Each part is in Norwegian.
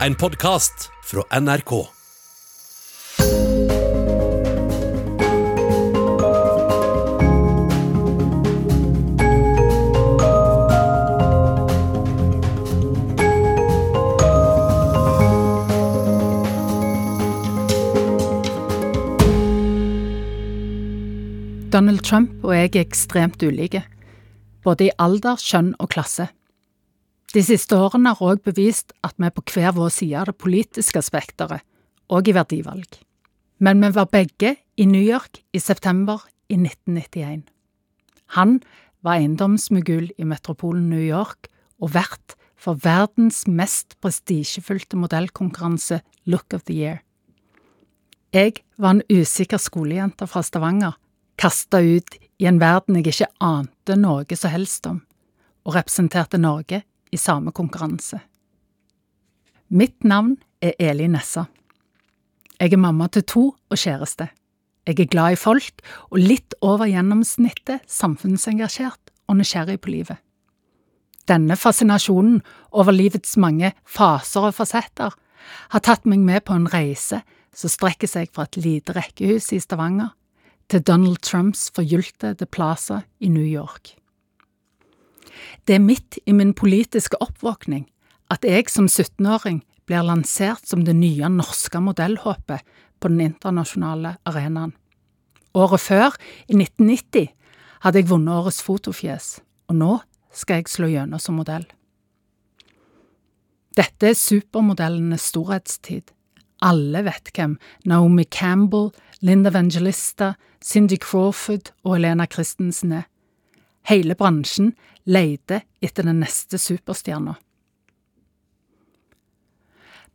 En podkast fra NRK. Donald Trump og jeg er ekstremt ulike, både i alder, kjønn og klasse. De siste årene har òg bevist at vi er på hver vår side av det politiske spekteret, og i verdivalg. Men vi var begge i New York i september i 1991. Han var eiendomsmogul i metropolen New York og vert for verdens mest prestisjefylte modellkonkurranse Look of the Year. Jeg var en usikker skolejente fra Stavanger kasta ut i en verden jeg ikke ante noe som helst om, og representerte Norge i samme konkurranse. Mitt navn er Eli Nessa. Jeg er mamma til to og kjæreste. Jeg er glad i folk og litt over gjennomsnittet samfunnsengasjert og nysgjerrig på livet. Denne fascinasjonen over livets mange faser og fasetter har tatt meg med på en reise som strekker seg fra et lite rekkehus i Stavanger til Donald Trumps forgylte The Plaza i New York. Det er midt i min politiske oppvåkning at jeg som 17-åring blir lansert som det nye norske modellhåpet på den internasjonale arenaen. Året før, i 1990, hadde jeg vunnet Årets fotofjes, og nå skal jeg slå gjennom som modell. Dette er supermodellenes storhetstid. Alle vet hvem Naomi Campbell, Linda Evangelista, Cindy Crawford og Helena Christensen er. Hele bransjen leter etter den neste superstjerna.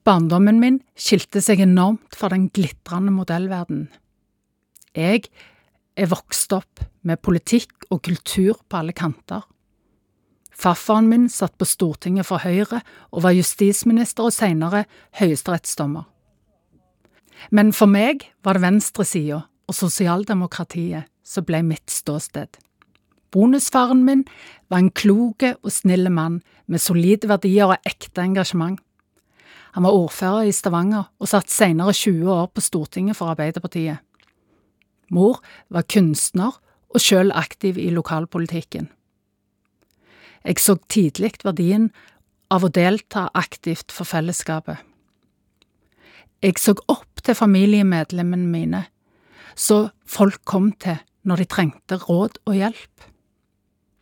Barndommen min skilte seg enormt fra den glitrende modellverdenen. Jeg er vokst opp med politikk og kultur på alle kanter. Farfaren min satt på Stortinget for Høyre og var justisminister og senere høyesterettsdommer. Men for meg var det venstresida og sosialdemokratiet som ble mitt ståsted. Bonusfaren min var en kloke og snille mann med solide verdier og ekte engasjement. Han var ordfører i Stavanger og satt senere 20 år på Stortinget for Arbeiderpartiet. Mor var kunstner og sjøl aktiv i lokalpolitikken. Jeg så tidlig verdien av å delta aktivt for fellesskapet. Jeg så opp til familiemedlemmene mine, så folk kom til når de trengte råd og hjelp.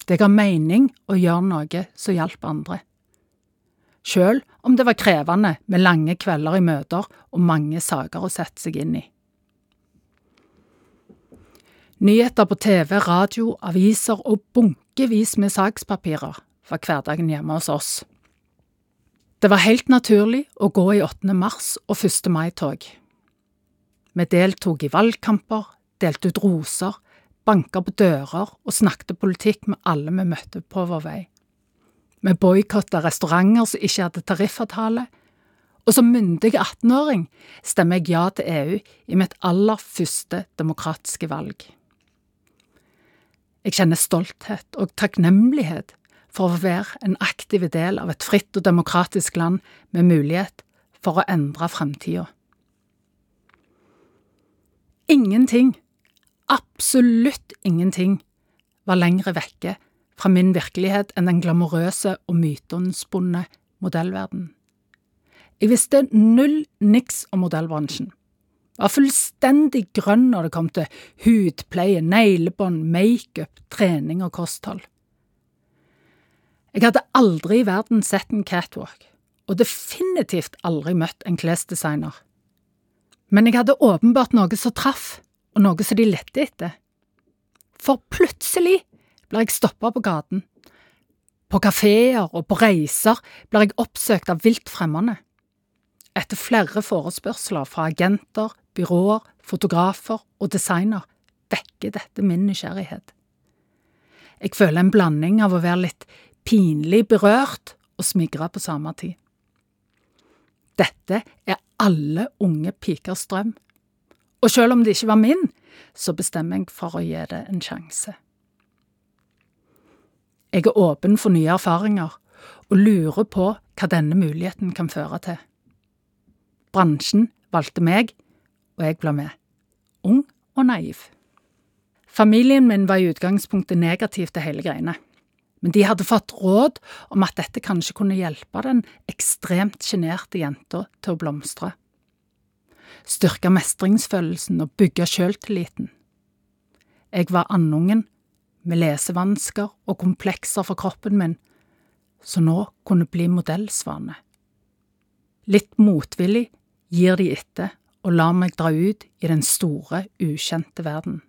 Det ga mening å gjøre noe som hjalp andre. Sjøl om det var krevende med lange kvelder i møter og mange saker å sette seg inn i. Nyheter på TV, radio, aviser og bunkevis med sakspapirer var hverdagen hjemme hos oss. Det var helt naturlig å gå i 8. mars og 1. mai-tog. Vi deltok i valgkamper, delte ut roser, banka på dører og snakket politikk med alle vi møtte på vår vei. Vi boikotta restauranter som ikke hadde tariffavtale, og som myndig 18-åring stemmer jeg ja til EU i mitt aller første demokratiske valg. Jeg kjenner stolthet og takknemlighet for å være en aktiv del av et fritt og demokratisk land med mulighet for å endre framtida. Ingenting, absolutt ingenting, var lengre vekke fra min virkelighet enn den glamorøse og myteomspunne modellverden. Jeg visste null niks om modellbransjen. Var fullstendig grønn når det kom til hudpleie, neglebånd, makeup, trening og kosthold. Jeg hadde aldri i verden sett en catwalk, og definitivt aldri møtt en klesdesigner. Men jeg hadde åpenbart noe som traff, og noe som de lette etter. For plutselig blir jeg stoppa på gaten. På kafeer og på reiser blir jeg oppsøkt av vilt fremmede. Etter flere forespørsler fra agenter, byråer, fotografer og designer vekker dette min nysgjerrighet. Jeg føler en blanding av å være litt pinlig berørt og smigra på samme tid. Dette er alle unge pikers drøm, og selv om det ikke var min, så bestemmer jeg for å gi det en sjanse. Jeg er åpen for nye erfaringer og lurer på hva denne muligheten kan føre til. Bransjen valgte meg, og jeg ble med. Ung og naiv. Familien min var i utgangspunktet negativ til hele greiene, men de hadde fått råd om at dette kanskje kunne hjelpe den ekstremt sjenerte jenta til å blomstre. Styrke mestringsfølelsen og bygge sjøltilliten. Jeg var andungen, med lesevansker og komplekser for kroppen min, som nå kunne bli modellsvane. Litt motvillig gir de etter og lar meg dra ut i den store, ukjente verden.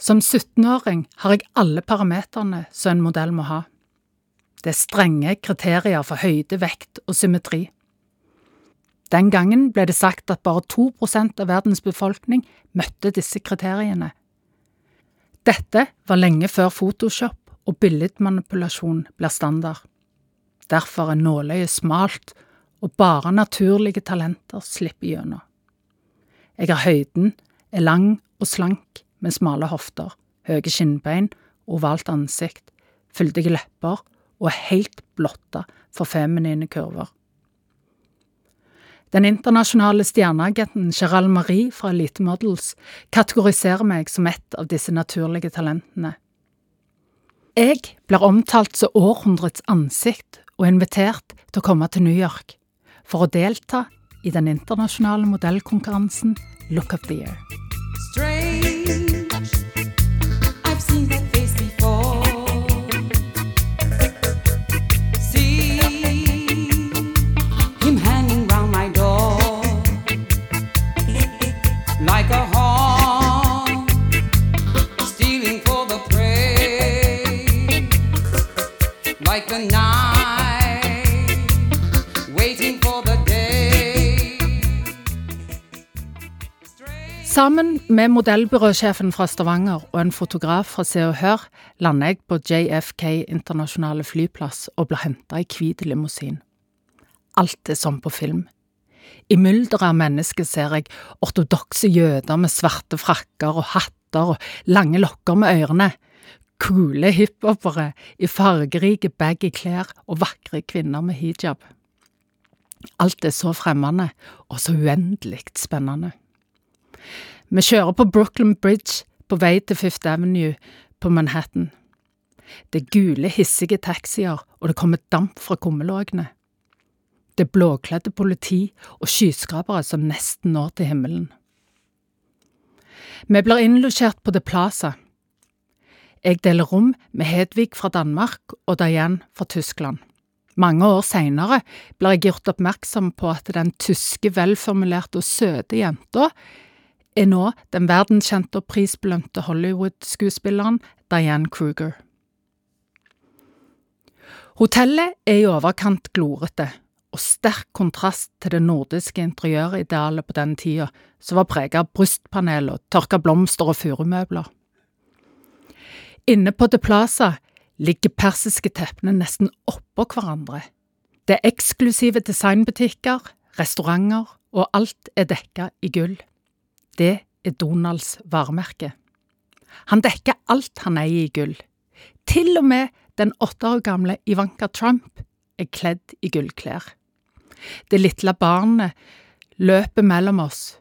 Som 17-åring har jeg alle parameterne som en modell må ha. Det er strenge kriterier for høyde, vekt og symmetri. Den gangen ble det sagt at bare to prosent av verdens befolkning møtte disse kriteriene. Dette var lenge før Photoshop og billedmanipulasjon blir standard. Derfor er nåløyet smalt og bare naturlige talenter slipper gjennom. Jeg har høyden, er lang og slank med smale hofter, høye skinnbein, ovalt ansikt, fyldige lepper og er helt blotta for feminine kurver. Den internasjonale stjerneagenten Gerald Marie fra Elite Models kategoriserer meg som et av disse naturlige talentene. Jeg blir omtalt som århundrets ansikt og invitert til å komme til New York for å delta i den internasjonale modellkonkurransen Look of the Year. Strange. Sammen med modellbyråsjefen fra Stavanger og en fotograf fra Se og Hør lander jeg på JFK internasjonale flyplass og blir henta i hvit limousin. Alt er som på film. I mylderet av mennesker ser jeg ortodokse jøder med svarte frakker og hatter og lange lokker med ørene, kule hiphopere i fargerike baggy klær og vakre kvinner med hijab. Alt er så fremmende og så uendelig spennende. Vi kjører på Brooklyn Bridge på vei til Fifth Avenue på Manhattan. Det er gule, hissige taxier, og det kommer damp fra kummelåkene. Det er blåkledde politi og skyskrapere som nesten når til himmelen. Vi blir innlosjert på The Plaza. Jeg deler rom med Hedvig fra Danmark og Diane fra Tyskland. Mange år seinere blir jeg gjort oppmerksom på at den tyske, velformulerte og søte jenta er nå den verdenskjente og prisbelønte Hollywood-skuespilleren Diane Kruger. Hotellet er i overkant glorete, og sterk kontrast til det nordiske interiøridealet på den tida, som var preget av brystpanel og tørka blomster og furumøbler. Inne på The Plaza ligger persiske teppene nesten oppå hverandre. Det er eksklusive designbutikker, restauranter, og alt er dekka i gull. Det er Donalds varemerke. Han dekker alt han eier i gull. Til og med den åtte år gamle Ivanka Trump er kledd i gullklær. Det lille barnet løper mellom oss.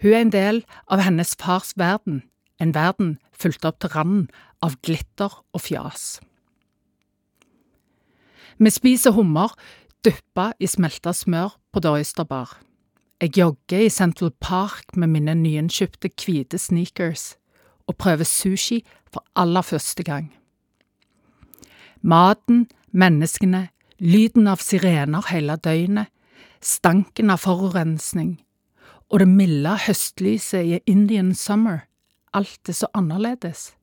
Hun er en del av hennes fars verden, en verden fulgt opp til randen av glitter og fjas. Vi spiser hummer dyppa i smelta smør på The Bar. Jeg jogger i Central Park med mine nyinnkjøpte hvite sneakers og prøver sushi for aller første gang. Maten, menneskene, lyden av sirener hele døgnet, stanken av forurensning og det milde høstlyset i Indian summer, alt er så annerledes,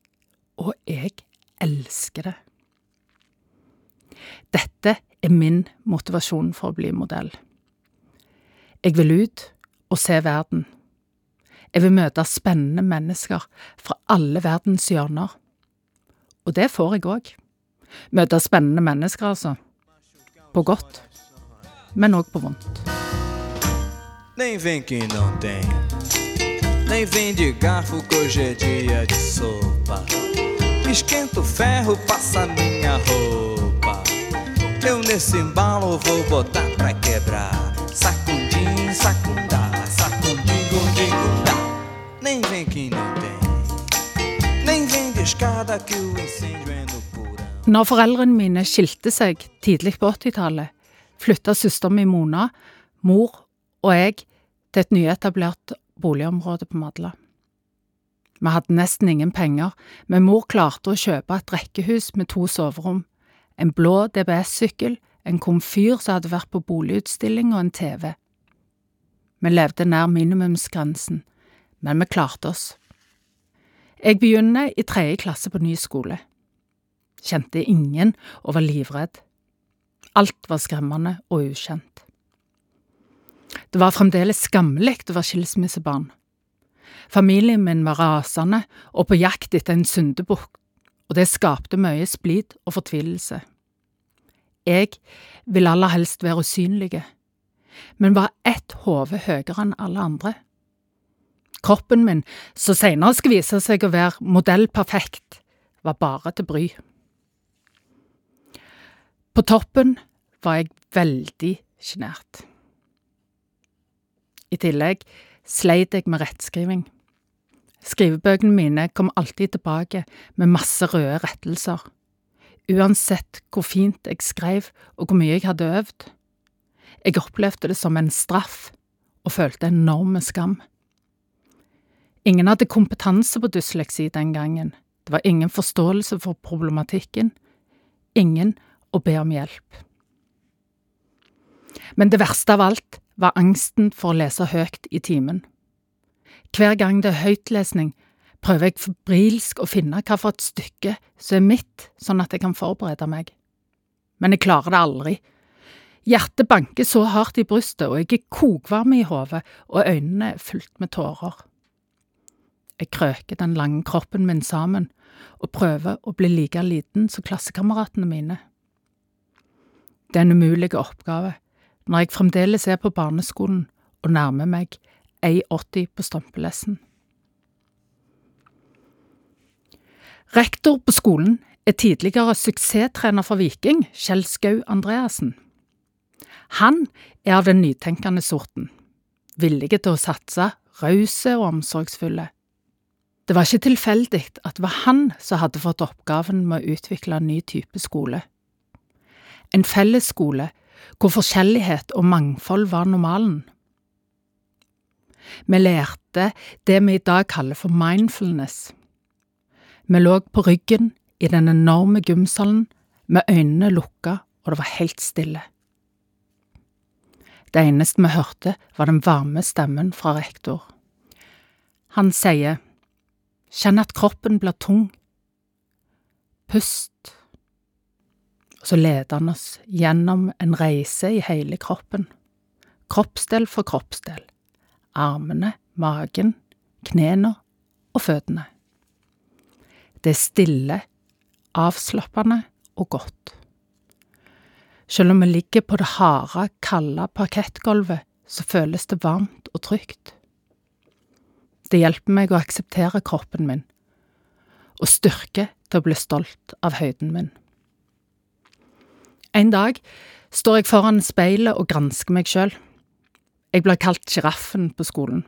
og jeg elsker det. Dette er min motivasjon for å bli modell. Jeg vil ut og se verden. Jeg vil møte spennende mennesker fra alle verdens hjørner. Og det får jeg òg. Møte spennende mennesker, altså. På godt, men òg på vondt. Nem vem que não de garfo que hoje é dia de sopa. Esquenta o ferro, passa minha roupa. Eu nesse embalo vou botar pra Når foreldrene mine skilte seg tidlig på 80-tallet, flytta søsteren min Mona, mor og jeg til et nyetablert boligområde på Madla. Vi hadde nesten ingen penger, men mor klarte å kjøpe et rekkehus med to soverom, en blå DBS-sykkel, en komfyr som hadde vært på boligutstilling og en TV. Vi levde nær minimumsgrensen, men vi klarte oss. Jeg begynner i tredje klasse på ny skole. Kjente ingen og var livredd. Alt var skremmende og ukjent. Det var fremdeles skammelig å være skilsmissebarn. Familien min var rasende og på jakt etter en syndebukk, og det skapte mye splid og fortvilelse. Jeg ville aller helst være usynlig, men var ett hode høyere enn alle andre. Kroppen min, som senere skal vise seg å være modellperfekt, var bare til bry. På toppen var jeg veldig sjenert. I tillegg sleit jeg med rettskriving. Skrivebøkene mine kom alltid tilbake med masse røde rettelser, uansett hvor fint jeg skrev og hvor mye jeg hadde øvd. Jeg opplevde det som en straff og følte enorm skam. Ingen hadde kompetanse på dysleksi den gangen, det var ingen forståelse for problematikken, ingen å be om hjelp. Men det verste av alt var angsten for å lese høyt i timen. Hver gang det er høytlesning, prøver jeg febrilsk å finne hva for et stykke som er mitt, sånn at jeg kan forberede meg. Men jeg klarer det aldri. Hjertet banker så hardt i brystet, og jeg er kokvarm i hodet, og øynene er fylt med tårer. Jeg krøker den lange kroppen min sammen og prøver å bli like liten som klassekameratene mine. Det er en umulig oppgave når jeg fremdeles er på barneskolen og nærmer meg 1,80 på strømpelessen. Rektor på skolen er tidligere suksesstrener for Viking, Kjell Skau Andreassen. Han er av den nytenkende sorten, villige til å satse, rause og omsorgsfulle. Det var ikke tilfeldig at det var han som hadde fått oppgaven med å utvikle en ny type skole. En fellesskole hvor forskjellighet og mangfold var normalen. Vi lærte det vi i dag kaller for mindfulness. Vi lå på ryggen i den enorme gymsalen med øynene lukka, og det var helt stille. Det eneste vi hørte, var den varme stemmen fra rektor. Han sier, kjenn at kroppen blir tung. Pust. Og så leder han oss gjennom en reise i hele kroppen, kroppsdel for kroppsdel armene, magen, knærne og føttene. Det er stille, avslappende og godt. Selv om vi ligger på det harde, kalde parkettgulvet, så føles det varmt og trygt. Det hjelper meg å akseptere kroppen min, og styrke til å bli stolt av høyden min. En dag står jeg foran speilet og gransker meg sjøl. Jeg blir kalt sjiraffen på skolen.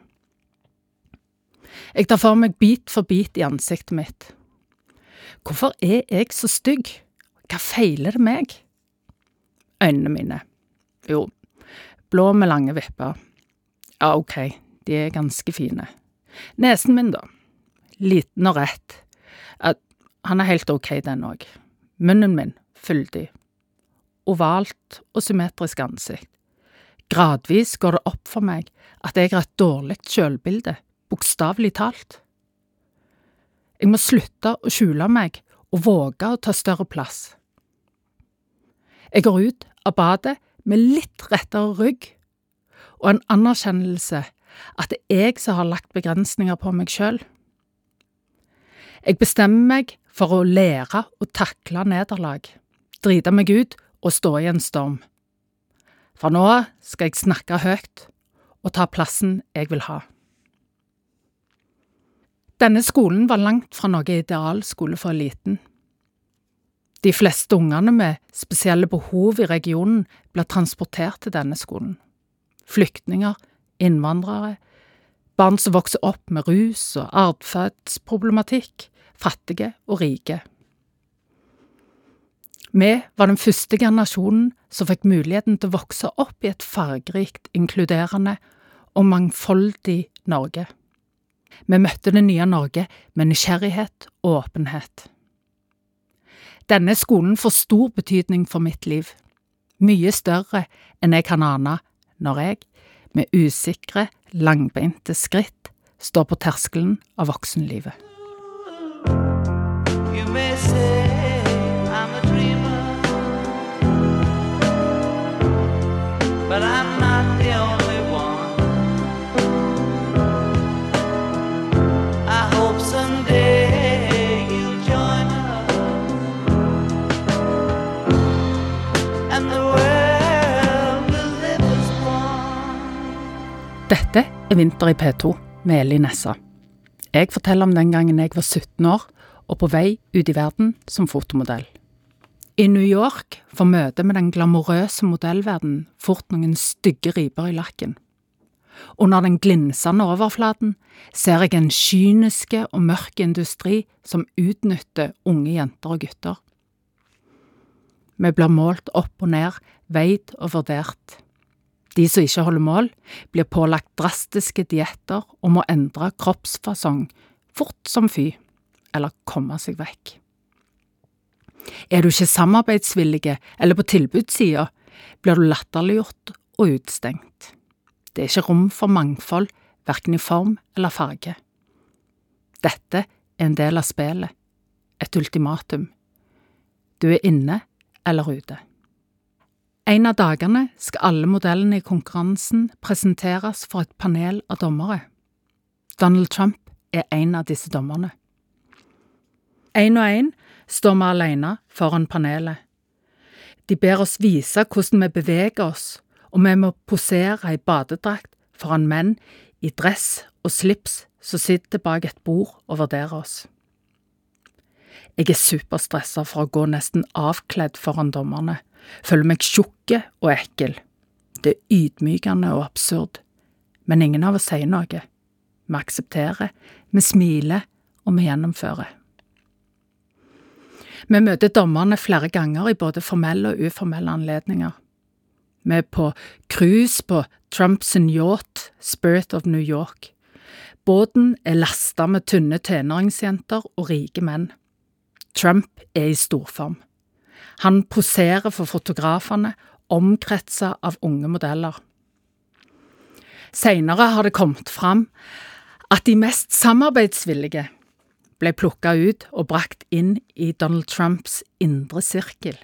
Jeg tar for meg bit for bit i ansiktet mitt. Hvorfor er jeg så stygg? Hva feiler det meg? Øynene mine. Jo, blå med lange vipper. Ja, ok, de er ganske fine. Nesen min, da. Liten og rett. At han er helt ok, den òg. Munnen min, fyldig. Ovalt og symmetrisk ansikt. Gradvis går det opp for meg at jeg har et dårlig sjølbilde, bokstavelig talt. Jeg må slutte å skjule meg og våge å ta større plass. Jeg går ut av badet med litt rettere rygg og en anerkjennelse at det er jeg som har lagt begrensninger på meg sjøl. Jeg bestemmer meg for å lære å takle nederlag, drite meg ut og stå i en storm. For nå skal jeg snakke høyt og ta plassen jeg vil ha. Denne skolen var langt fra noe idealskole for eliten. De fleste ungene med spesielle behov i regionen ble transportert til denne skolen. Flyktninger, innvandrere, Barn som vokser opp med rus og atferdsproblematikk, fattige og rike. Vi var den første generasjonen som fikk muligheten til å vokse opp i et fargerikt, inkluderende og mangfoldig Norge. Vi møtte det nye Norge med nysgjerrighet og åpenhet. Denne skolen får stor betydning for mitt liv, mye større enn jeg kan ane når jeg, med usikre, langbeinte skritt, står på terskelen av voksenlivet. Vinter i P2 med Eli Nessa. Jeg forteller om den gangen jeg var 17 år og på vei ut i verden som fotomodell. I New York får møtet med den glamorøse modellverden fort noen stygge riper i lakken. Under den glinsende overflaten ser jeg en kyniske og mørk industri som utnytter unge jenter og gutter. Vi blir målt opp og ned, veid og vurdert. De som ikke holder mål, blir pålagt drastiske dietter og må endre kroppsfasong fort som fy, eller komme seg vekk. Er du ikke samarbeidsvillig eller på tilbudssida, blir du latterliggjort og utstengt. Det er ikke rom for mangfold, verken i form eller farge. Dette er en del av spillet, et ultimatum. Du er inne eller ute. En av dagene skal alle modellene i konkurransen presenteres for et panel av dommere. Donald Trump er en av disse dommerne. En og en står vi alene foran panelet. De ber oss vise hvordan vi beveger oss, og vi må posere i badedrakt foran menn i dress og slips som sitter bak et bord og vurderer oss. Jeg er superstressa for å gå nesten avkledd foran dommerne, føler meg tjukke og ekkel. Det er ydmykende og absurd, men ingen av oss sier noe. Vi aksepterer, vi smiler, og vi gjennomfører. Vi møter dommerne flere ganger i både formelle og uformelle anledninger. Vi er på cruise på Trumps yacht Spirit of New York. Båten er lasta med tynne tenåringsjenter og rike menn. Trump er i storform. Han poserer for fotografene, omkretsa av unge modeller. Seinere har det kommet fram at de mest samarbeidsvillige ble plukka ut og brakt inn i Donald Trumps indre sirkel.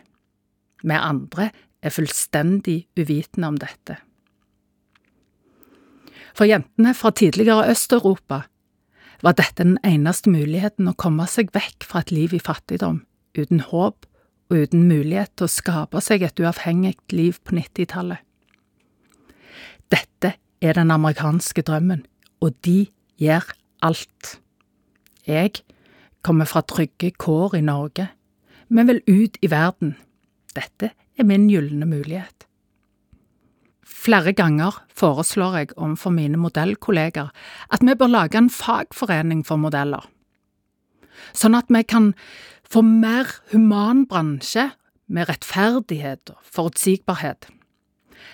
Vi andre er fullstendig uvitende om dette. For jentene fra tidligere Øst-Europa var dette den eneste muligheten å komme seg vekk fra et liv i fattigdom, uten håp og uten mulighet til å skape seg et uavhengig liv på 90-tallet. Dette er den amerikanske drømmen, og de gjør alt. Jeg kommer fra trygge kår i Norge, men vil ut i verden. Dette er min gylne mulighet. Flere ganger foreslår jeg overfor mine modellkolleger at vi bør lage en fagforening for modeller, sånn at vi kan få mer human bransje med rettferdighet og forutsigbarhet.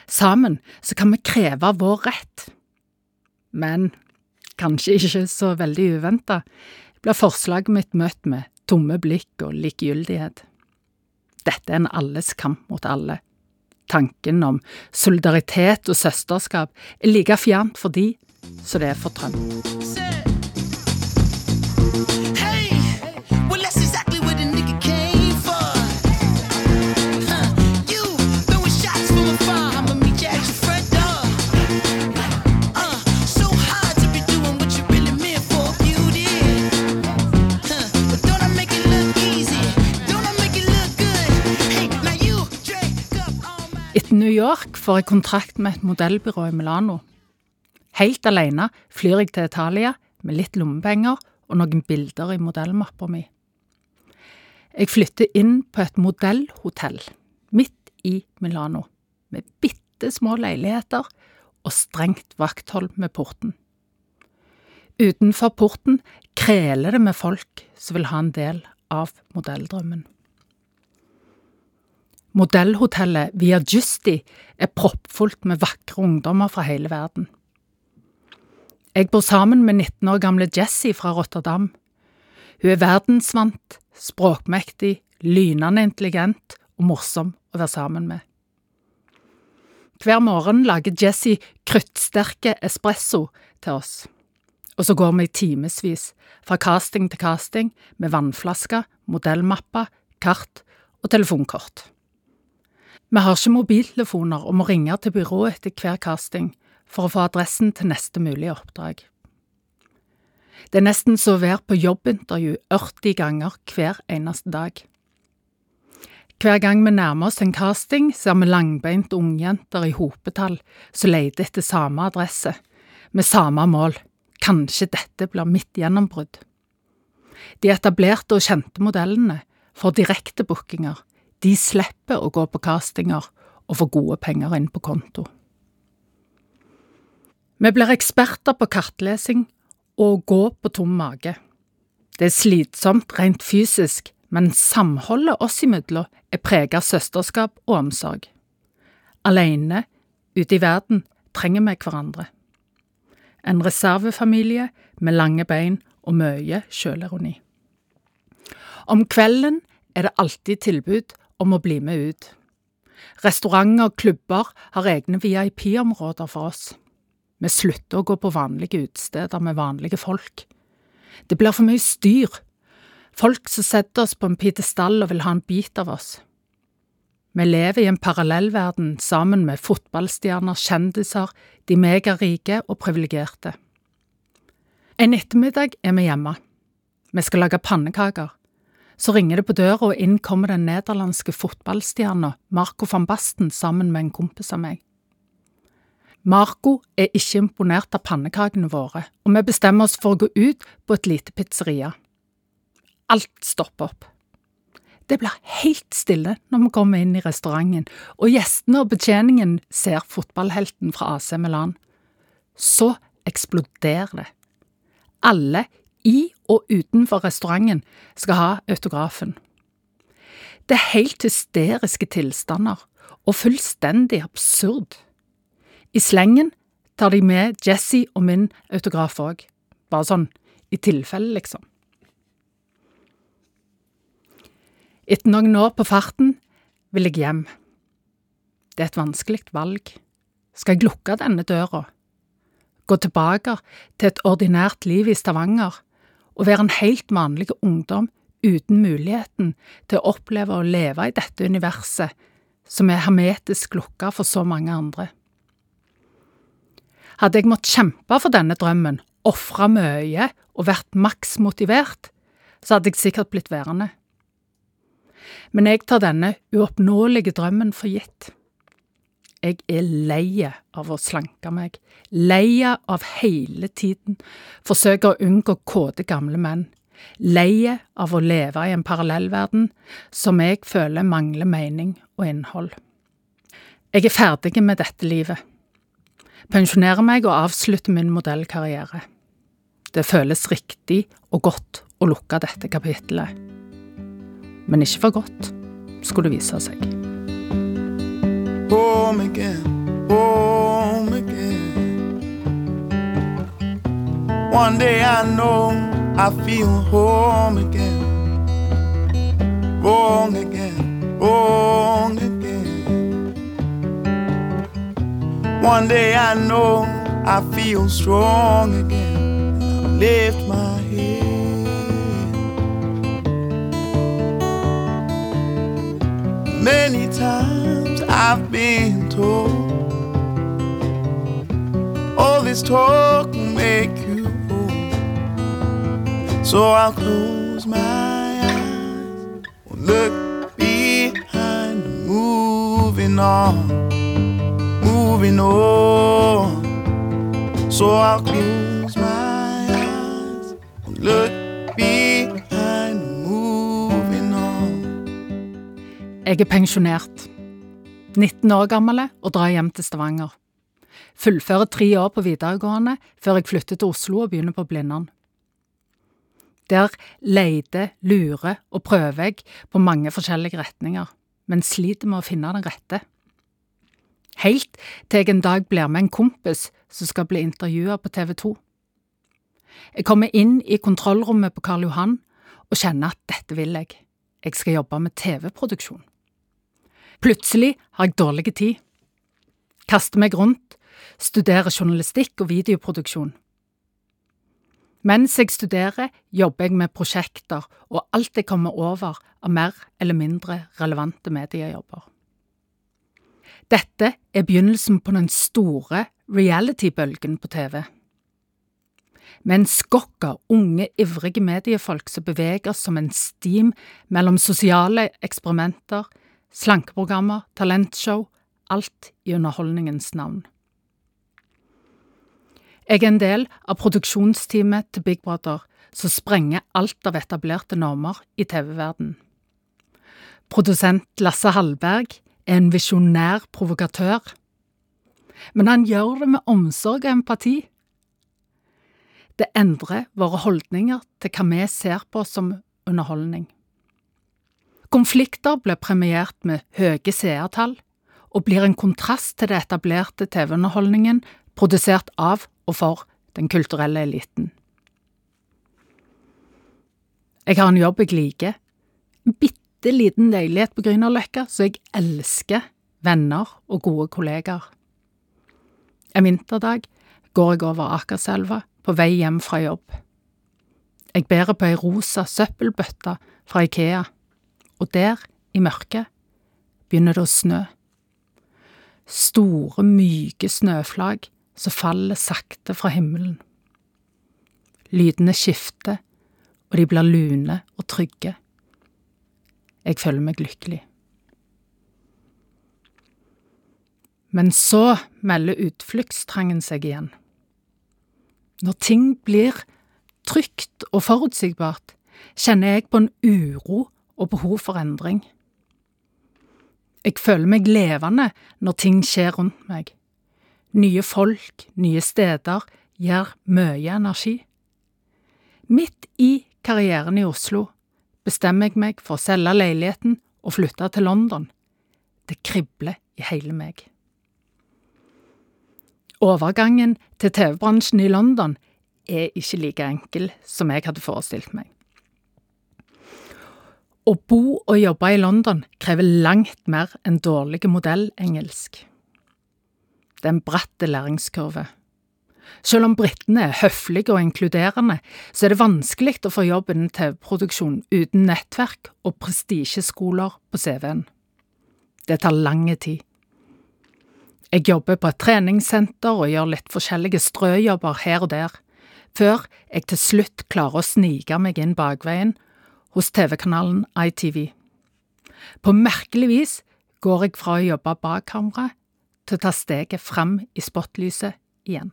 Sammen så kan vi kreve vår rett. Men kanskje ikke så veldig uventa, blir forslaget mitt møtt med tomme blikk og likegyldighet. Dette er en alles kamp mot alle. Tanken om solidaritet og søsterskap er like fjernt for de som det er for Trump. York får jeg kontrakt med et modellbyrå i Milano. Helt alene flyr jeg til Italia med litt lommepenger og noen bilder i modellmappa mi. Jeg flytter inn på et modellhotell midt i Milano, med bitte små leiligheter og strengt vakthold med porten. Utenfor porten kreler det med folk som vil ha en del av modelldrømmen. Modellhotellet Via Justi er proppfullt med vakre ungdommer fra hele verden. Jeg bor sammen med 19 år gamle Jessie fra Rotterdam. Hun er verdensvant, språkmektig, lynende intelligent og morsom å være sammen med. Hver morgen lager Jessie kruttsterke espresso til oss, og så går vi i timevis, fra casting til casting, med vannflasker, modellmapper, kart og telefonkort. Vi har ikke mobiltelefoner og må ringe til byrået etter hver casting for å få adressen til neste mulige oppdrag. Det er nesten så å være på jobbintervju 80 ganger hver eneste dag. Hver gang vi nærmer oss en casting, ser vi langbeinte ungjenter i hopetall som leter etter samme adresse, med samme mål. Kanskje dette blir mitt gjennombrudd. De etablerte og kjente modellene får direktebookinger, de slipper å gå på castinger og få gode penger inn på konto. Vi blir eksperter på kartlesing og å gå på tom mage. Det er slitsomt rent fysisk, men samholdet oss imellom er preget av søsterskap og omsorg. Alene, ute i verden, trenger vi hverandre. En reservefamilie med lange bein og mye sjølironi. Om kvelden er det alltid tilbud om å bli med ut. Restauranter og klubber har egne VIP-områder for oss. Vi slutter å gå på vanlige utesteder med vanlige folk. Det blir for mye styr. Folk som setter oss på en pidestall og vil ha en bit av oss. Vi lever i en parallellverden sammen med fotballstjerner, kjendiser, de megarike og privilegerte. En ettermiddag er vi hjemme. Vi skal lage pannekaker. Så ringer det på døra, og inn kommer den nederlandske fotballstjerna Marco van Basten sammen med en kompis av meg. Marco er ikke imponert av pannekakene våre, og vi bestemmer oss for å gå ut på et lite pizzeria. Alt stopper opp. Det blir helt stille når vi kommer inn i restauranten, og gjestene og betjeningen ser fotballhelten fra AC Milan. Så eksploderer det. Alle i og utenfor restauranten skal ha autografen. Det er helt hysteriske tilstander, og fullstendig absurd. I slengen tar de med Jesse og min autograf òg, bare sånn i tilfelle, liksom. Etter noen år på farten vil jeg hjem. Det er et vanskelig valg. Skal jeg lukke denne døra? Gå tilbake til et ordinært liv i Stavanger og være en helt vanlig ungdom uten muligheten til å oppleve å leve i dette universet som er hermetisk lukka for så mange andre? Hadde jeg måttet kjempe for denne drømmen, ofre mye og vært maks motivert, så hadde jeg sikkert blitt værende. Men jeg tar denne uoppnåelige drømmen for gitt. Jeg er lei av å slanke meg, lei av hele tiden forsøke å unngå kåte gamle menn, lei av å leve i en parallellverden som jeg føler mangler mening og innhold. Jeg er ferdig med dette livet Pensjonerer meg og avslutter min modellkarriere. Det føles riktig og godt å lukke dette kapitlet. Men ikke for godt, skulle det vise seg. Home again, home again. One day I know I feel home again. Wrong again, wrong again. One day I know I feel strong again. Lift my head. Many times I've been told all this talk will make you old. So I'll close my eyes, look behind, moving on moving on. So I'll close my eyes look Jeg er pensjonert. 19 år gammel og drar hjem til Stavanger. Fullfører tre år på videregående før jeg flytter til Oslo og begynner på Blindern. Der leter, lurer og prøver jeg på mange forskjellige retninger, men sliter med å finne den rette. Helt til jeg en dag blir med en kompis som skal bli intervjua på TV 2. Jeg kommer inn i kontrollrommet på Karl Johan og kjenner at dette vil jeg. Jeg skal jobbe med TV-produksjon. Plutselig har jeg dårlig tid. Kaster meg rundt, studerer journalistikk og videoproduksjon. Mens jeg studerer, jobber jeg med prosjekter og alt jeg kommer over av mer eller mindre relevante mediejobber. Dette er begynnelsen på den store reality-bølgen på TV. Med en skokk av unge, ivrige mediefolk som beveger som en stim mellom sosiale eksperimenter, slankeprogrammer, talentshow, alt i underholdningens navn. Jeg er en del av produksjonsteamet til Big Brother, som sprenger alt av etablerte normer i TV-verden. Produsent Lasse Hallberg er en visjonær provokatør, men han gjør det med omsorg og empati. Det endrer våre holdninger til hva vi ser på som underholdning. Konflikter blir premiert med høye seertall, og blir en kontrast til det etablerte TV-underholdningen produsert av og for den kulturelle eliten. Jeg har en jobb jeg liker, en bitte liten leilighet på Grünerløkka, så jeg elsker venner og gode kollegaer. En vinterdag går jeg over Akerselva på vei hjem fra jobb. Jeg bærer på ei rosa søppelbøtte fra Ikea, og der, i mørket, begynner det å snø. Store, myke snøflak som faller sakte fra himmelen. Lydene skifter, og de blir lune og trygge. Jeg føler meg lykkelig. Men så melder utfluktstrangen seg igjen. Når ting blir trygt og forutsigbart, kjenner jeg på en uro og behov for endring. Jeg føler meg levende når ting skjer rundt meg. Nye folk, nye steder gir mye energi. Midt i karrieren i Oslo bestemmer jeg meg for å selge leiligheten og flytte til London. Det kribler i hele meg. Overgangen til TV-bransjen i London er ikke like enkel som jeg hadde forestilt meg. Å bo og jobbe i London krever langt mer enn dårlig modellengelsk. Det er en bratt læringskurve. Selv om britene er høflige og inkluderende, så er det vanskelig å få jobb innen TV-produksjon uten nettverk og prestisjeskoler på CV-en. Det tar lang tid. Jeg jobber på et treningssenter og gjør litt forskjellige strøjobber her og der, før jeg til slutt klarer å snike meg inn bakveien hos TV-kanalen ITV. På merkelig vis går jeg fra å jobbe bak kamera til å ta steget fram i spotlyset igjen.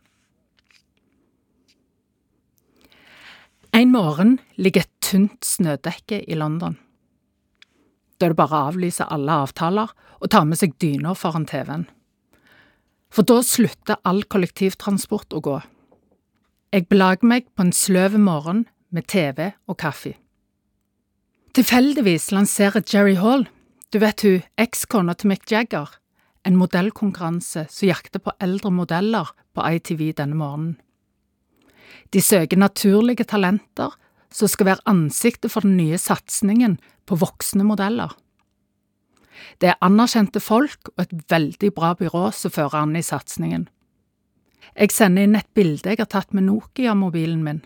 En morgen ligger et tynt snødekke i London. Da er det bare å avlyse alle avtaler og ta med seg dyna foran TV-en. For da slutter all kollektivtransport å gå. Jeg belager meg på en sløv morgen med TV og kaffe. Tilfeldigvis lanserer Jerry Hall, du vet hun, ekskona til Mick Jagger, en modellkonkurranse som jakter på eldre modeller på ITV denne morgenen. De søker naturlige talenter som skal være ansiktet for den nye satsingen på voksne modeller. Det er anerkjente folk og et veldig bra byrå som fører an i satsingen. Jeg sender inn et bilde jeg har tatt med Nokia-mobilen min.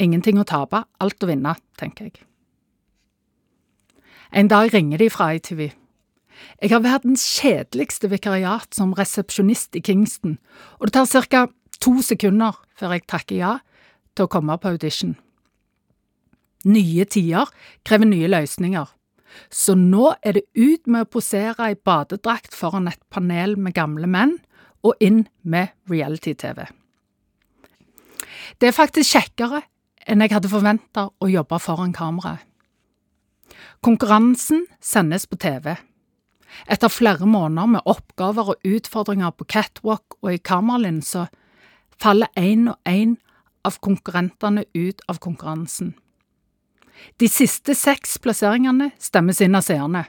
Ingenting å tape, alt å vinne, tenker jeg. En dag ringer de fra ITV. Jeg har verdens kjedeligste vikariat som resepsjonist i Kingston, og det tar ca. to sekunder før jeg takker ja til å komme på audition. Nye tider krever nye løsninger, så nå er det ut med å posere i badedrakt foran et panel med gamle menn, og inn med reality-TV. Det er faktisk kjekkere enn jeg hadde forventa å jobbe foran kameraet. Konkurransen sendes på TV. Etter flere måneder med oppgaver og utfordringer på catwalk og i kameralinser, faller én og én av konkurrentene ut av konkurransen. De siste seks plasseringene stemmes inn av seerne.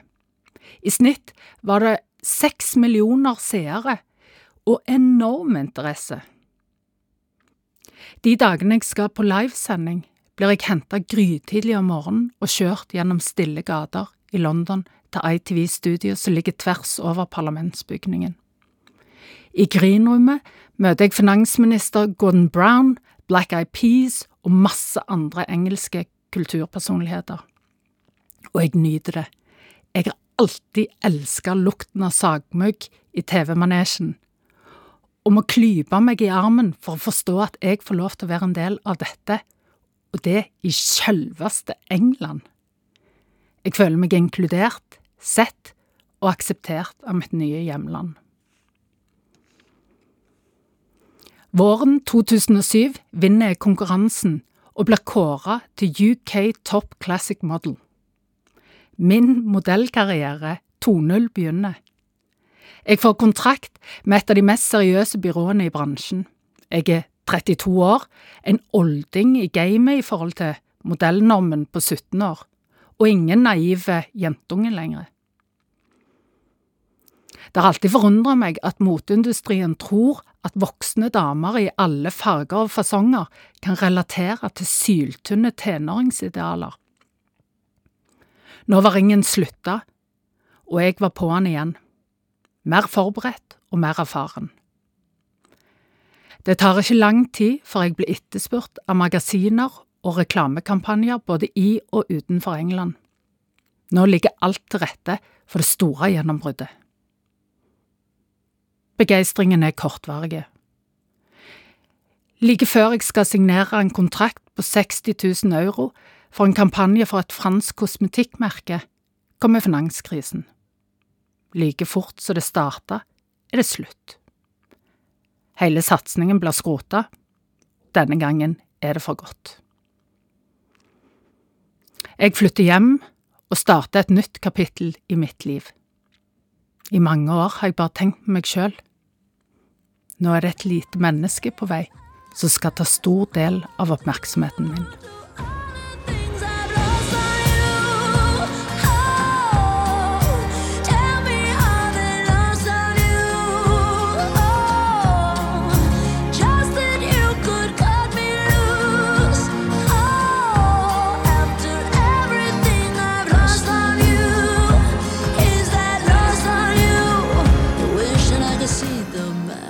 I snitt var det seks millioner seere og enorm interesse. De dagene jeg skal på livesending, blir jeg henta grytidlig om morgenen og kjørt gjennom stille gater i London til ITV Studio som ligger tvers over parlamentsbygningen. I greenrommet møter jeg finansminister Gordon Brown, Black Eyed Peas og masse andre engelske kulturpersonligheter. Og jeg nyter det. Jeg har alltid elska lukten av sagmugg i TV-manesjen, og må klype meg i armen for å forstå at jeg får lov til å være en del av dette, og det i selveste England. Jeg føler meg inkludert, sett og akseptert av mitt nye hjemland. Våren 2007 vinner jeg konkurransen og blir kåra til UK Top Classic Model. Min modellkarriere 2.0 begynner. Jeg får kontrakt med et av de mest seriøse byråene i bransjen. Jeg er 32 år, en olding i gamet i forhold til modellnormen på 17 år, og ingen naive jentunge lenger. Det har alltid forundret meg at moteindustrien tror at voksne damer i alle farger og fasonger kan relatere til syltynne tenåringsidealer. Nå var ringen slutta, og jeg var på'n igjen, mer forberedt og mer erfaren. Det tar ikke lang tid før jeg blir etterspurt av magasiner og reklamekampanjer både i og utenfor England. Nå ligger alt til rette for det store gjennombruddet. Begeistringen er kortvarig. Like før jeg skal signere en kontrakt på 60 000 euro for en kampanje for et fransk kosmetikkmerke, kommer finanskrisen. Like fort som det starta, er det slutt. Hele satsingen blir skrota. Denne gangen er det for godt. Jeg flytter hjem og starter et nytt kapittel i mitt liv. I mange år har jeg bare tenkt på meg sjøl. Nå er det et lite menneske på vei som skal ta stor del av oppmerksomheten min.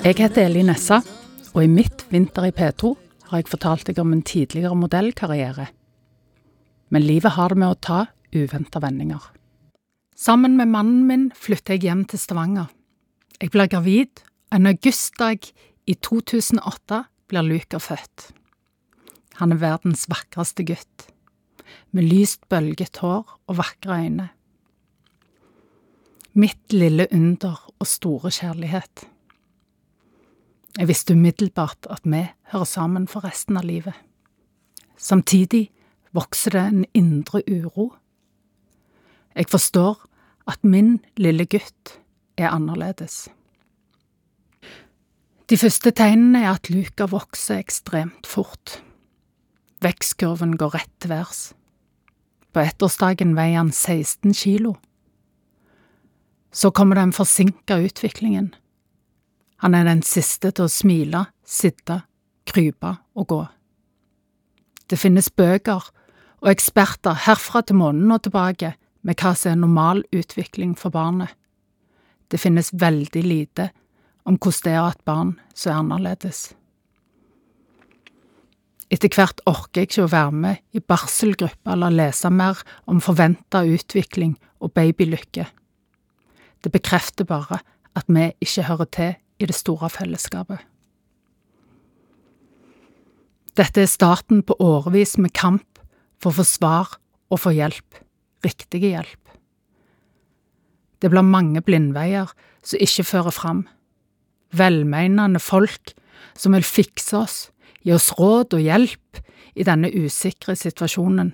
Jeg heter Eli Nessa, og i mitt Vinter i P2 har jeg fortalt deg om en tidligere modellkarriere. Men livet har det med å ta uventa vendinger. Sammen med mannen min flytter jeg hjem til Stavanger. Jeg blir gravid, og en augustdag i 2008 blir Luker født. Han er verdens vakreste gutt, med lyst bølget hår og vakre øyne. Mitt lille under og store kjærlighet. Jeg visste umiddelbart at vi hører sammen for resten av livet. Samtidig vokser det en indre uro. Jeg forstår at min lille gutt er annerledes. De første tegnene er at Luka vokser ekstremt fort. Vekstkurven går rett til værs. På ettårsdagen veier han 16 kilo. Så kommer den forsinka utviklingen. Han er den siste til å smile, sitte, krype og gå. Det finnes bøker og eksperter herfra til månen og tilbake med hva som er normal utvikling for barnet. Det finnes veldig lite om hvordan det er å ha et barn som er annerledes. Etter hvert orker jeg ikke å være med i barselgruppa eller lese mer om forventa utvikling og babylykke. Det bekrefter bare at vi ikke hører til i det store fellesskapet. Dette er starten på årevis med kamp for å få svar og få hjelp, riktige hjelp. Det blir mange blindveier som ikke fører fram. Velmenende folk som vil fikse oss, gi oss råd og hjelp i denne usikre situasjonen.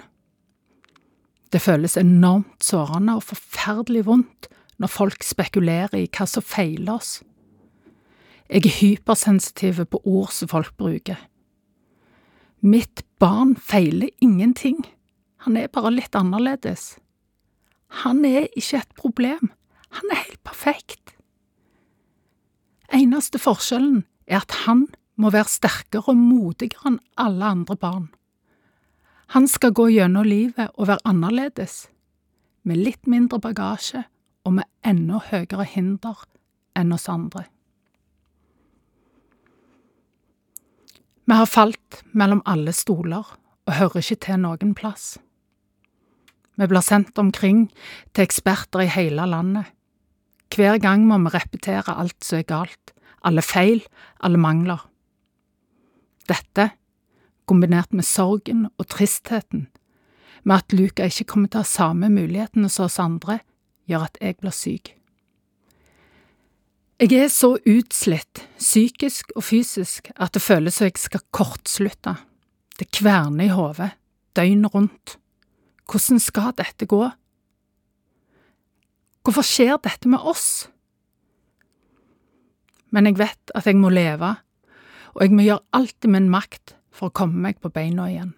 Det føles enormt sårende og forferdelig vondt når folk spekulerer i hva som feiler oss. Jeg er hypersensitiv på ord som folk bruker. Mitt barn feiler ingenting, han er bare litt annerledes. Han er ikke et problem, han er helt perfekt. Eneste forskjellen er at han må være sterkere og modigere enn alle andre barn. Han skal gå gjennom livet og være annerledes, med litt mindre bagasje og med enda høyere hinder enn oss andre. Vi har falt mellom alle stoler og hører ikke til noen plass. Vi blir sendt omkring til eksperter i hele landet. Hver gang må vi repetere alt som er galt, alle feil, alle mangler. Dette, kombinert med sorgen og tristheten, med at Luca ikke kommer til å ha samme mulighetene som oss andre, gjør at jeg blir syk. Jeg er så utslitt, psykisk og fysisk, at det føles som jeg skal kortslutte. Det kverner i hodet, døgnet rundt. Hvordan skal dette gå? Hvorfor skjer dette med oss? Men jeg vet at jeg må leve, og jeg må gjøre alt i min makt for å komme meg på beina igjen.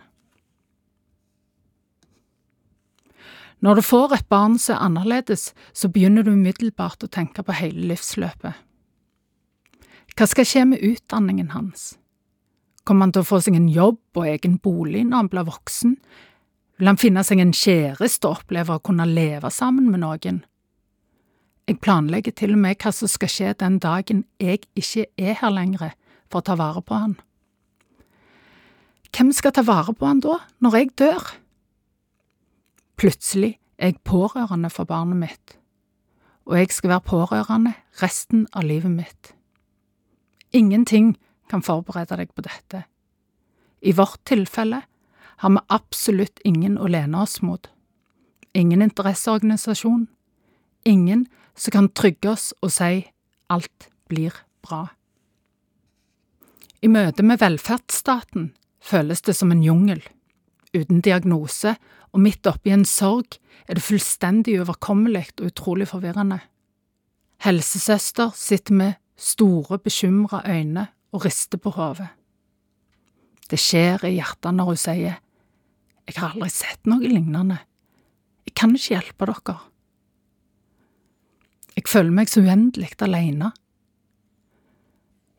Når du får et barn som er annerledes, så begynner du umiddelbart å tenke på hele livsløpet. Hva skal skje med utdanningen hans? Kommer han til å få seg en jobb og egen bolig når han blir voksen? Vil han finne seg en kjæreste og oppleve å kunne leve sammen med noen? Jeg planlegger til og med hva som skal skje den dagen jeg ikke er her lenger for å ta vare på han. Hvem skal ta vare på han da, når jeg dør? Plutselig er jeg pårørende for barnet mitt, og jeg skal være pårørende resten av livet mitt. Ingenting kan forberede deg på dette. I vårt tilfelle har vi absolutt ingen å lene oss mot. Ingen interesseorganisasjon. Ingen som kan trygge oss og si alt blir bra. I møte med velferdsstaten føles det som en jungel. Uten diagnose og midt oppi en sorg er det fullstendig uoverkommelig og utrolig forvirrende. Helsesøster sitter med store, bekymra øyne og rister på hodet. Det skjer i hjertet når hun sier Jeg har aldri sett noe lignende. Jeg kan ikke hjelpe dere. Jeg føler meg så uendelig alene.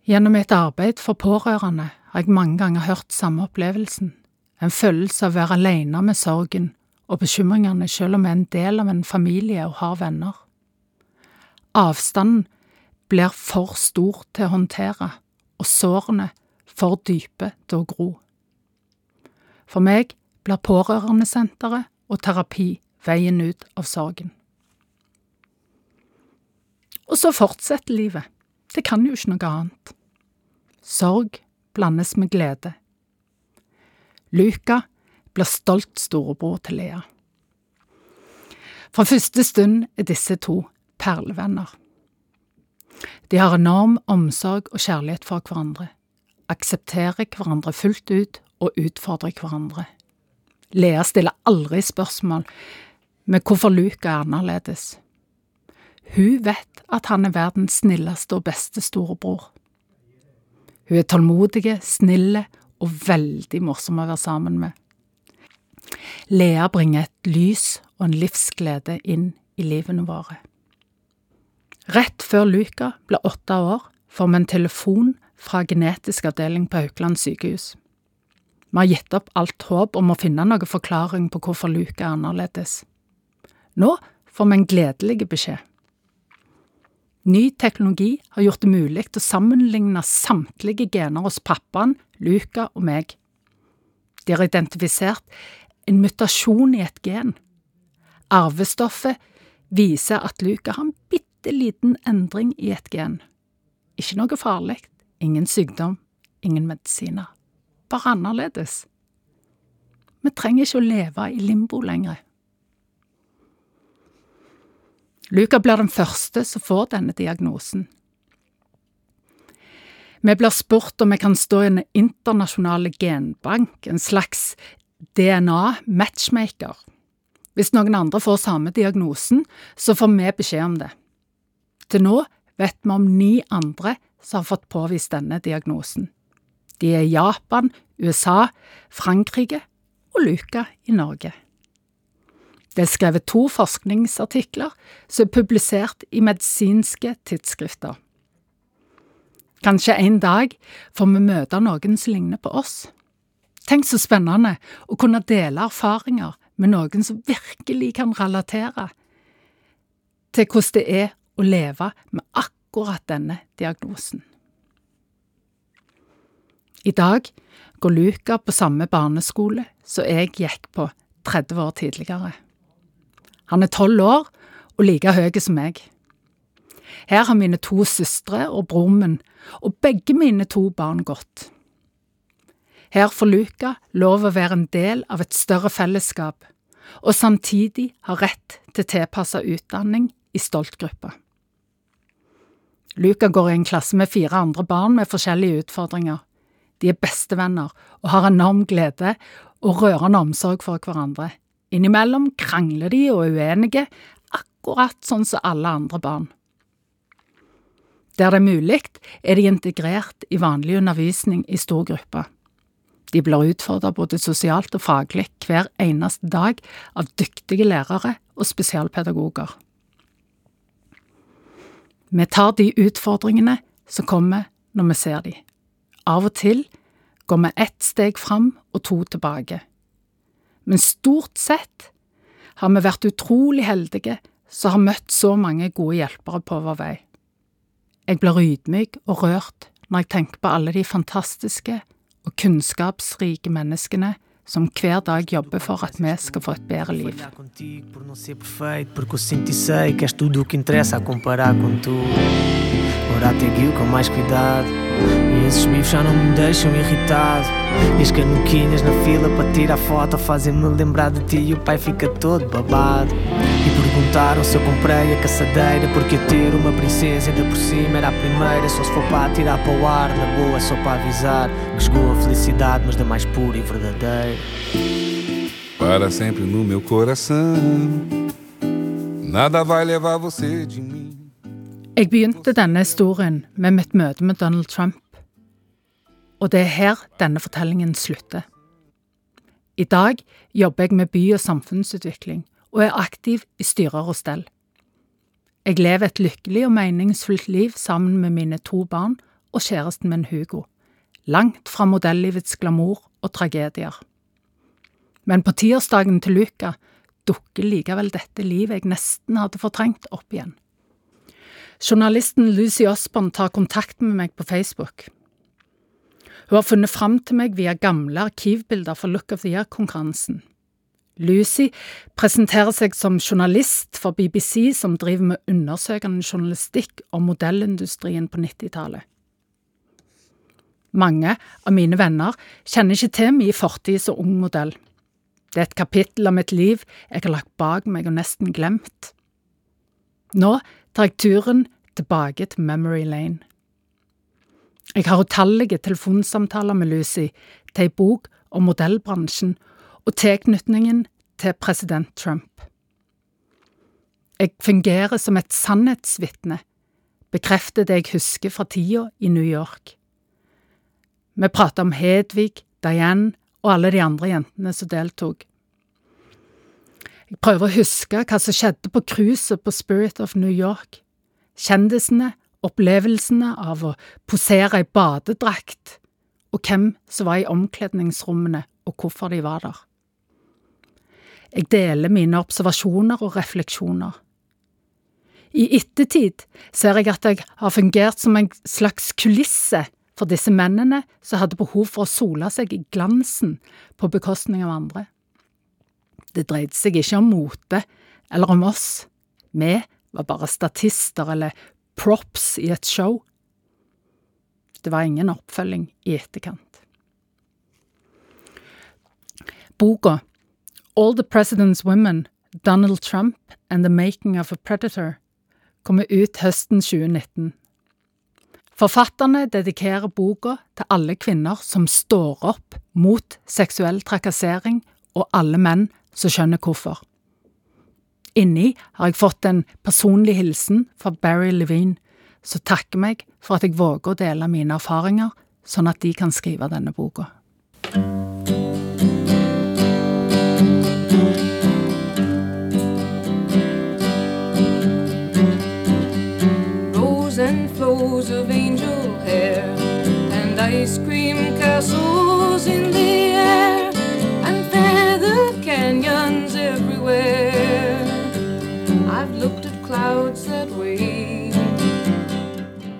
Gjennom mitt arbeid for pårørende har jeg mange ganger hørt samme opplevelsen, en følelse av å være alene med sorgen og bekymringene selv om jeg er en del av en familie og har venner. Avstanden blir for stor til å håndtere, og sårene for dype til å gro. For meg blir pårørendesenteret og terapi veien ut av sorgen. Og så fortsetter livet. Det kan jo ikke noe annet. Sorg blandes med glede. Luka blir stolt storebror til Lea. Fra første stund er disse to perlevenner. De har enorm omsorg og kjærlighet for hverandre, aksepterer hverandre fullt ut og utfordrer hverandre. Lea stiller aldri spørsmål med hvorfor Luka er annerledes. Hun vet at han er verdens snilleste og beste storebror. Hun er tålmodig, snille og veldig morsom å være sammen med. Lea bringer et lys og en livsglede inn i livene våre. Rett før Luka ble åtte år, får vi en telefon fra genetisk avdeling på Haukeland sykehus. Vi har gitt opp alt håp om å finne noen forklaring på hvorfor Luka er annerledes. Nå får vi en gledelig beskjed. Ny teknologi har gjort det mulig å sammenligne samtlige gener hos pappaen, Luka og meg. De har identifisert en mutasjon i et gen. Arvestoffet viser at Luka har en bitte liten endring i et gen. Ikke noe farlig, ingen sykdom, ingen medisiner. Bare annerledes. Vi trenger ikke å leve i limbo lenger. Luka blir den første som får denne diagnosen. Vi blir spurt om vi kan stå i en internasjonal genbank, en slags DNA-matchmaker. Hvis noen andre får samme diagnosen, så får vi beskjed om det. Til nå vet vi om ni andre som har fått påvist denne diagnosen. De er Japan, USA, Frankrike og Luka i Norge. Det er skrevet to forskningsartikler som er publisert i medisinske tidsskrifter. Kanskje en dag får vi møte noen som ligner på oss. Tenk så spennende å kunne dele erfaringer med noen som virkelig kan relatere til hvordan det er å leve med akkurat denne diagnosen. I dag går Luka på samme barneskole som jeg gikk på 30 år tidligere. Han er tolv år og like høy som meg. Her har mine to søstre og broren min og begge mine to barn gått. Her får Luka lov å være en del av et større fellesskap, og samtidig ha rett til tilpassa utdanning i Stolt-gruppa. Luka går i en klasse med fire andre barn med forskjellige utfordringer. De er bestevenner og har enorm glede og rørende omsorg for hverandre. Innimellom krangler de og er uenige, akkurat sånn som alle andre barn. Der det er mulig, er de integrert i vanlig undervisning i stor gruppe. De blir utfordret både sosialt og faglig hver eneste dag av dyktige lærere og spesialpedagoger. Vi tar de utfordringene som kommer når vi ser de. Av og til går vi ett steg fram og to tilbake. Men stort sett har vi vært utrolig heldige som har møtt så mange gode hjelpere på vår vei. Jeg blir ydmyk og rørt når jeg tenker på alle de fantastiske og kunnskapsrike menneskene som hver dag jobber for at vi skal få et bedre liv. E a comparar com mais cuidado, e esses bifes já não me deixam irritado. E as canuquinhas na fila para tirar foto fazem-me lembrar de ti e o pai fica todo babado. Perguntaram se eu comprei a caçadeira, porque ter uma princesa ainda por cima era a primeira. Só se for para tirar para o ar, na boa, só para avisar que chegou a felicidade, mas da mais pura e verdadeira. para sempre no meu coração. Nada vai levar você de mim. Jeg begynte denne historien med mitt møte med Donald Trump. Og det er her denne fortellingen slutter. I dag jobber jeg med by- og samfunnsutvikling, og er aktiv i styrer og stell. Jeg lever et lykkelig og meningsfullt liv sammen med mine to barn og kjæresten min Hugo, langt fra modellivets glamour og tragedier. Men på tirsdagen til Luca dukker likevel dette livet jeg nesten hadde fortrengt opp igjen. Journalisten Lucy Osborn tar kontakt med meg på Facebook. Hun har funnet fram til meg via gamle arkivbilder fra Look of the Year-konkurransen. Lucy presenterer seg som journalist for BBC som driver med undersøkende journalistikk om modellindustrien på 90-tallet. Mange av mine venner kjenner ikke til min fortid som ung modell. Det er et kapittel av mitt liv jeg har lagt bak meg og nesten glemt. Nå tar jeg turen tilbake til Memory Lane. Jeg har utallige telefonsamtaler med Lucy til ei bok om modellbransjen og tilknytningen til president Trump. Jeg fungerer som et sannhetsvitne, bekrefter det jeg husker fra tida i New York. Vi prater om Hedvig, Diane og alle de andre jentene som deltok. Jeg prøver å huske hva som skjedde på cruiset på Spirit of New York. Kjendisene, opplevelsene av å posere i badedrakt, og hvem som var i omkledningsrommene og hvorfor de var der. Jeg deler mine observasjoner og refleksjoner. I ettertid ser jeg at jeg har fungert som en slags kulisse for disse mennene som hadde behov for å sole seg i glansen på bekostning av andre. Det dreide seg ikke om mote eller om oss, vi var bare statister eller props i et show. Det var ingen oppfølging i etterkant. Boka All the President's Women, Donald Trump and the Making of a Predator kommer ut høsten 2019. Forfatterne dedikerer boka til alle kvinner som står opp mot seksuell trakassering, og alle menn som skjønner hvorfor. Inni har jeg fått en personlig hilsen fra Barry Levine, som takker meg for at jeg våger å dele mine erfaringer, sånn at de kan skrive denne boka.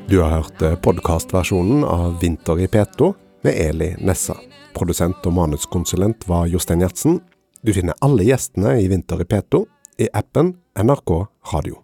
Du har hørt podkastversjonen av Vinter i P2 med Eli Nessa. Produsent og manuskonsulent var Jostein Gjertsen. Du finner alle gjestene i Vinter i P2 i appen NRK Radio.